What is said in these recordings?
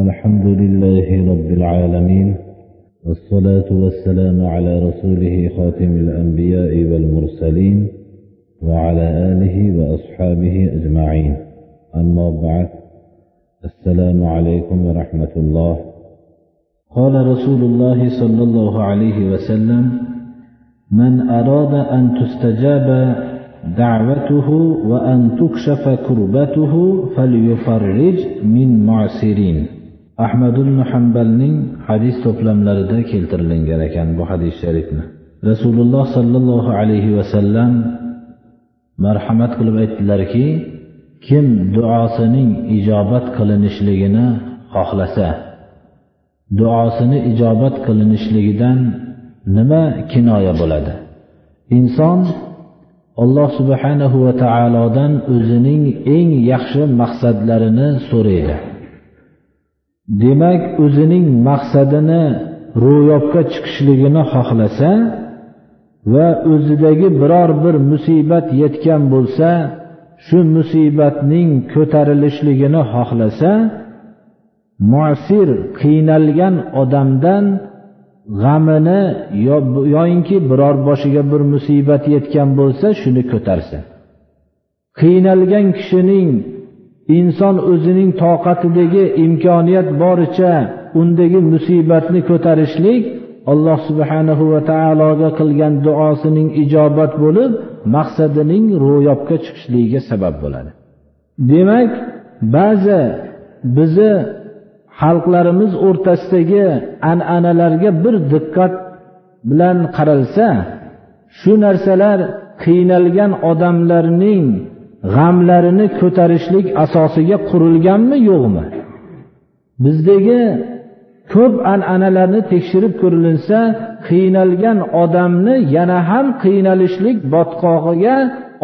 الحمد لله رب العالمين والصلاة والسلام على رسوله خاتم الأنبياء والمرسلين وعلى آله وأصحابه أجمعين. أما بعد السلام عليكم ورحمة الله. قال رسول الله صلى الله عليه وسلم من أراد أن تستجاب دعوته وأن تكشف كربته فليفرج من معسرين. Ahmad ibn hambalning hadis to'plamlarida keltirilgan ekan bu hadis sharifni. Rasululloh sollallohu alayhi vasallam marhamat qilib aytdilarki kim duosining ijobat qilinishligini xohlasa duosini ijobat qilinishligidan nima kinoya bo'ladi? Inson alloh subhanahu va taolodan o'zining eng yaxshi maqsadlarini so'raydi. Demak o'zining maqsadini ro'yobga chiqishligini xohlasa va o'zidagi biror bir musibat yetgan bo'lsa shu musibatning ko'tarilishligini xohlasa muasir qiynalgan odamdan g'amini yoyinki biror boshiga bir musibat yetgan bo'lsa shuni ko'tarsin qiynalgan kishining inson o'zining toqatidagi imkoniyat boricha undagi musibatni ko'tarishlik alloh subhanahu va taologa qilgan duosining ijobat bo'lib maqsadining ro'yobga chiqishligiga sabab bo'ladi. Demak ba'zi bizni xalqlarimiz o'rtasidagi an'analarga bir diqqat bilan qaralsa shu narsalar qiynalgan odamlarning g'amlarini ko'tarishlik asosiga qurilganmi yo'qmi? Bizdagi ko'p an'analarni tekshirib ko'rilinsa qiynalgan odamni yana ham qiynalishlik botqog'iga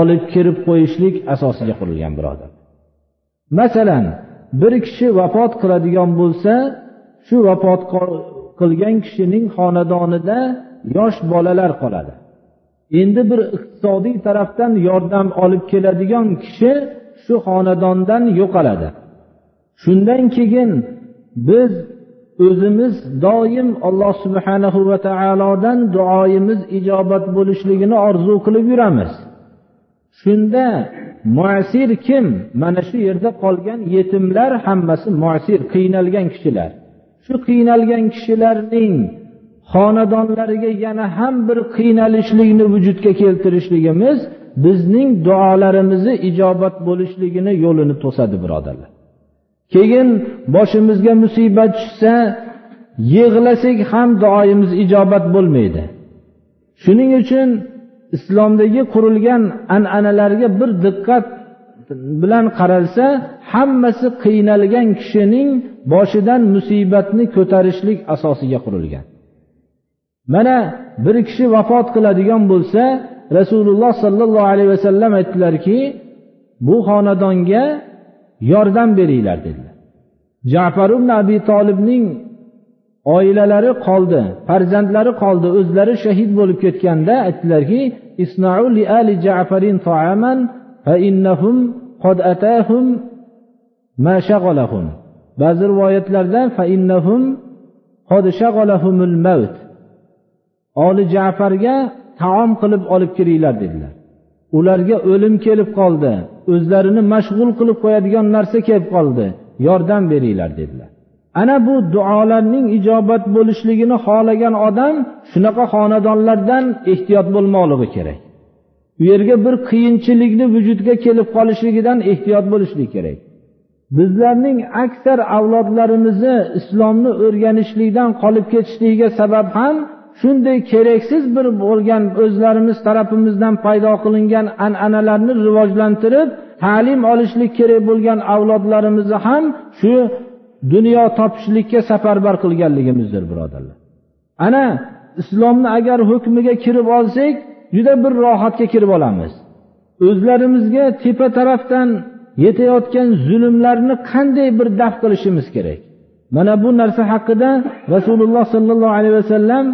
olib kirib qo'yishlik asosiga qurilgan birodar. Masalan bir kishi vafot qiladigan bo'lsa shu vafot qilgan kishining xonadonida yosh bolalar qoladi. Endi bir iqtisodiy tarafdan yordam olib keladigan kishi shu xonadondan yo'qoladi. Shundan keyin biz o'zimiz doim alloh subhanahu va taolodan duoyimiz ijobat bo'lishligini orzu qilib yuramiz. Shunda muasir kim? Mana shu yerda qolgan yetimlar hammasi muasir qiynalgan kishilar. Shu qiynalgan kishilarning xonadonlariga yana ham bir qiynalishlikni vujudga keltirishligimiz bizning duolarimizni ijobat bo'lishligini yo'lini to'sadi birodarlar. Keyin boshimizga musibat tushsa yig'lasak ham duoyimiz ijobat bo'lmaydi. Shuning uchun islomdagi qurilgan an'analarga bir diqqat bilan qaralsa hammasi qiynalgan kishining boshidan musibatni ko'tarishlik asosiga qurilgan. Mana bir kishi vafot qiladigan bo'lsa rasululloh sollallohu alayhi vasallam aytdilarki bu xonadonga yordam beringlar dedilar. Jafar ibn abi tolibning oilalari qoldi farzandlari qoldi o'zlari shahid bo'lib ketganda aytdilarki isnau li ali jafarin ta'aman fa innahum qad atahum ma shaghalahum. Ba'zi rivoyatlarda fa innahum qad shaghalahumul maut. Oli jafarga taom qilib olib kiringlar dedilar. Ularga o'lim kelib qoldi o'zlarini mashg'ul qilib qo'yadigan narsa kelib qoldi yordam beringlar dedilar. Ana bu duolarning ijobat bo'lishligini xohlagan odam shunaqa xonadonlardan ehtiyot bo'lmoqligi kerak. U yerga bir qiyinchilikni vujudga kelib qolishligidan ehtiyot bo'lishlik kerak. Bizlarning aksar avlodlarimizni islomni o'rganishlikdan qolib ketishligiga sabab ham shunday keraksiz bir bo'lgan o'zlarimiz tarafimizdan paydo qilingan an'analarni rivojlantirib ta'lim olishlik kerak bo'lgan avlodlarimizni ham shu dunyo topishlikka safarbar qilganligimizdir birodarlar. Ana islomni agar hukmiga kirib olsak juda bir rohatga kirib olamiz. O'zlarimizga tepa tarafdan yetayotgan zulmlarni qanday bir daf qilishimiz kerak? Mana bu narsa haqida rasululloh sollallohu alayhi vasallam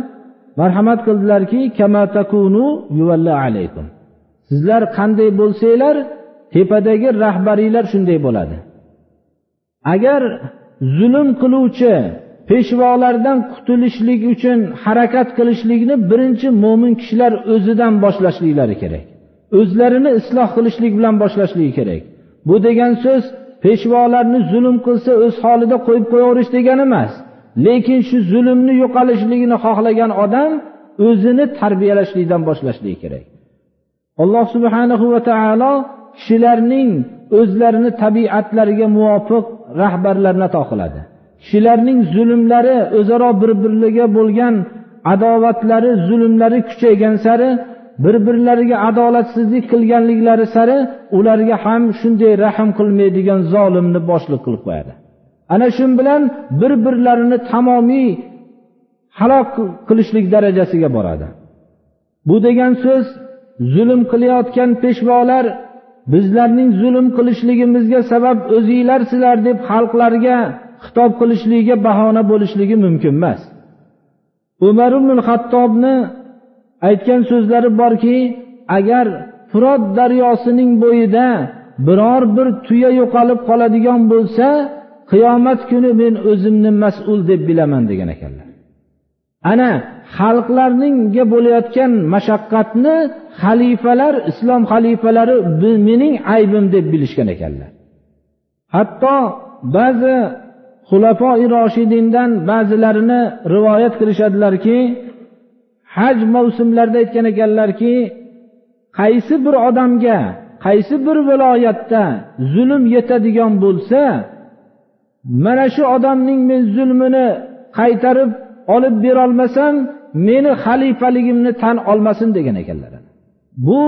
marhamat qildilarki sizlar qanday bo'lsanglar tepadagi rahbariylar shunday bo'ladi. Agar zulm qiluvchi peshvolardan qutulishlik uchun harakat qilishlikni birinchi mo'min kishilar o'zidan boshlashliklari kerak. O'zlarini isloh qilishlik bilan boshlashligi kerak. Bu degan so'z peshvolarni zulm qilsa o'z holida qo'yib qo'yaverish degani emas. Lekin shu zulmni yo'qolishligini xohlagan odam o'zini tarbiyalashlikdan boshlashligi kerak. Alloh subhanahu va taolo kishilarning o'zlarini tabiatlariga muvofiq rahbarlarni ato qiladi. Kishilarning zulmlari o'zaro bir biriga bo'lgan adovatlari zulmlari kuchaygan sari bir birlariga adolatsizlik qilganliklari sari ularga ham shunday rahm qilmaydigan zolimni boshliq qilib qo'yadi. Ana shu bilan bir birlarini tamomiy halok qilishlik darajasiga boradi. Bu degan so'z zulm qilayotgan peshvolar bizlarning zulm qilishligimizga sabab o'zinglarsizlar deb xalqlarga xitob qilishligiga bahona bo'lishligi mumkin emas. Umar ibn hattobni aytgan so'zlari borki agar firot daryosining bo'yida biror bir tuya yo'qolib qoladigan bo'lsa qiyomat kuni men o'zimni mas'ul deb bilaman degan ekanlar. Ana xalqlarningga bo'layotgan mashaqqatni xalifalar islom xalifalari mening aybim deb bilishgan ekanlar. Hatto ba'zi xulafoi roshidindan ba'zilarini rivoyat qilishadilarki haj mavsumlarida aytgan ekanlarki qaysi bir odamga qaysi bir viloyatda zulm yetadigan bo'lsa mana shu odamning men zulmini qaytarib olib berolmasam meni xalifaligimni tan olmasin degan ekanlar. Bu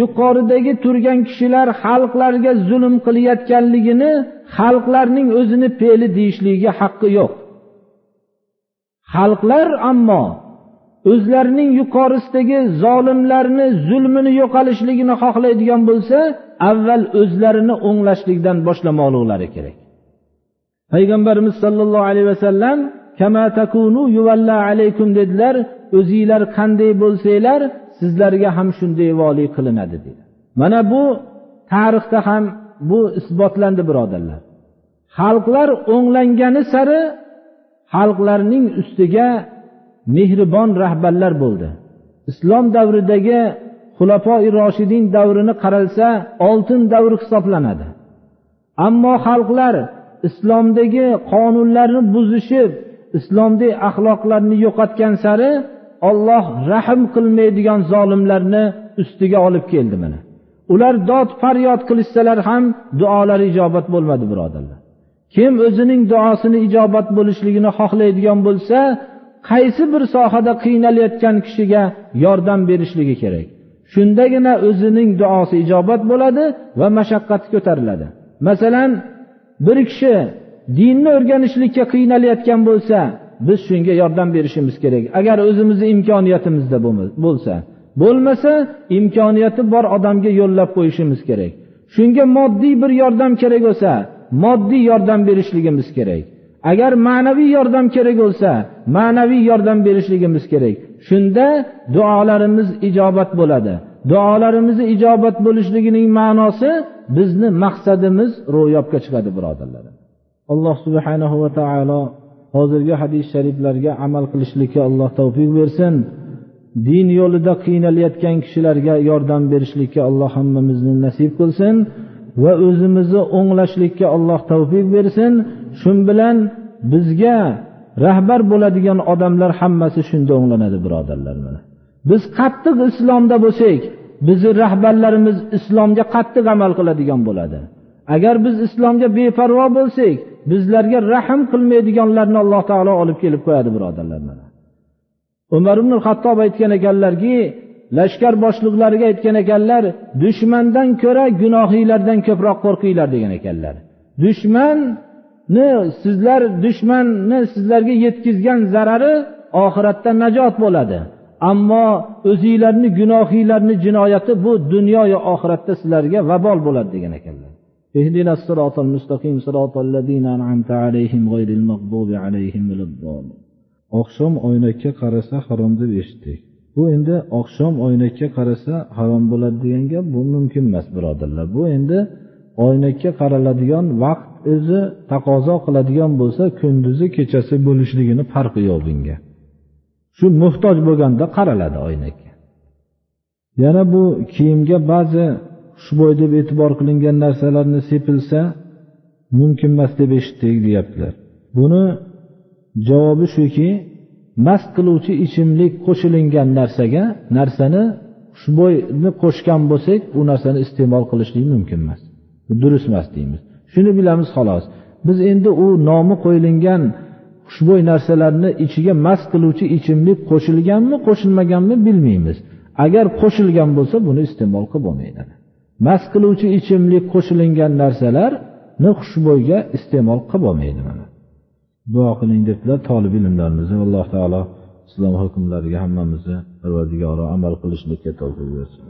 yuqoridagi turgan kishilar xalqlarga zulm qilayotganligini xalqlarning o'zini fe'li deyishligiga haqqi yo'q. Xalqlar ammo o'zlarining yuqorisidagi zolimlarni zulmini yo'qolishligini xohlaydigan bo'lsa avval o'zlarini o'nglashlikdan boshlamoqliklari kerak. Payg'ambarimiz sollallohu alayhi vasallam alaykum dedilar. O'zinglar qanday bo'lsanglar sizlarga ham shunday voliy qilinadi dedi mana bu tarixda ham bu isbotlandi birodarlar. Xalqlar o'nglangani sari xalqlarning ustiga mehribon rahbarlar bo'ldi. Islom davridagi xulafoi roshidin davrini qaralsa oltin davr hisoblanadi. Ammo xalqlar islomdagi qonunlarni buzishib islomdagi axloqlarni yo'qotgan sari olloh rahm qilmaydigan zolimlarni ustiga olib keldi mana. Ular dod faryod qilishsalar ham duolari ijobat bo'lmadi birodarlar. Kim o'zining duosini ijobat bo'lishligini xohlaydigan bo'lsa qaysi bir sohada qiynalayotgan kishiga yordam berishligi kerak. Shundagina o'zining duosi ijobat bo'ladi va mashaqqati ko'tariladi. Masalan bir kishi dinni o'rganishlikka qiynalayotgan bo'lsa biz shunga yordam berishimiz kerak. Agar o'zimizni imkoniyatimizda bo'lsa. Bo'lmasa imkoniyati bor odamga yo'llab qo'yishimiz kerak. Shunga moddiy bir yordam kerak bo'lsa moddiy yordam berishligimiz kerak. Agar ma'naviy yordam kerak bo'lsa ma'naviy yordam berishligimiz kerak. Shunda duolarimiz ijobat bo'ladi. Duolarimizni ijobat bo'lishligining ma'nosi bizni maqsadimiz ro'yobga chiqadi birodarlar. Alloh subhanahu va taolo hozirgi hadis shariflarga amal qilishlikka alloh tavfiq bersin. Din yo'lida qiynalayotgan kishilarga yordam berishlikka alloh hammamizni nasib qilsin va o'zimizni o'nglashlikka alloh tavfiq bersin. Shu bilan bizga rahbar bo'ladigan odamlar hammasi shunda o'nglanadi birodarlar mana. Biz qattiq islomda bo'lsak bizni rahbarlarimiz islomga qattiq amal qiladigan bo'ladi. Agar biz islomga beparvo bo'lsak bizlarga rahm qilmaydiganlarni alloh taolo olib kelib qo'yadi birodarlar mana. Umar ibn hattob aytgan ekanlarki lashkar boshliqlariga aytgan ekanlar dushmandan ko'ra gunohiylardan ko'proq qo'rqinglar degan ekanlar. Dushmanni sizlar dushmanni sizlarga yetkazgan zarari oxiratda najot bo'ladi. ammo o'zinglarni gunohiylarni jinoyati bu dunyoyu oxiratda sizlarga vabol bo'ladi degan ekanlar اهدنا الصراط المستقيم صراط الذين أنعمت عليهم غير المغضوب عليهم ولا الضالين oqshom oynakka qarasa harom deb eshitdik bu endi oqshom oynakka qarasa harom bo'ladi degan gap bu mumkin emas birodarlar bu endi oynakka qaraladigan vaqt o'zi taqozo qiladigan bo'lsa kunduzi kechasi bo'lishligini farqi yo'q bunga Shu muhtoj bo'lganda qaraladi oynakka yana bu kiyimga ba'zi xushbo'y deb e'tibor qilingan narsalarni sepilsa mumkin emas deb eshitdik deyaptilar. Buni javobi shuki mast qiluvchi ichimlik qo'shilingan narsaga narsani xushbo'yni qo'shgan bo'lsak u narsani iste'mol qilishlik mumkin emas. Durust emas deymiz. Shuni bilamiz xolos. Biz endi u nomi qo'yilgan xushbo'y narsalarni ichiga mast qiluvchi ichimlik qo'shilganmi qo'shilmaganmi bilmaymiz. Agar qo'shilgan bo'lsa buni iste'mol qilib bo'lmaydi mast qiluvchi ichimlik qo'shilingan narsalarni xushbo'yga iste'mol qilib bo'lmaydi mana. Duo qiling debdilar tolib ilmlarimizni. Alloh taolo islom hukmlariga hammamizni parvardigoro amal qilishlikka tavfiq bersin.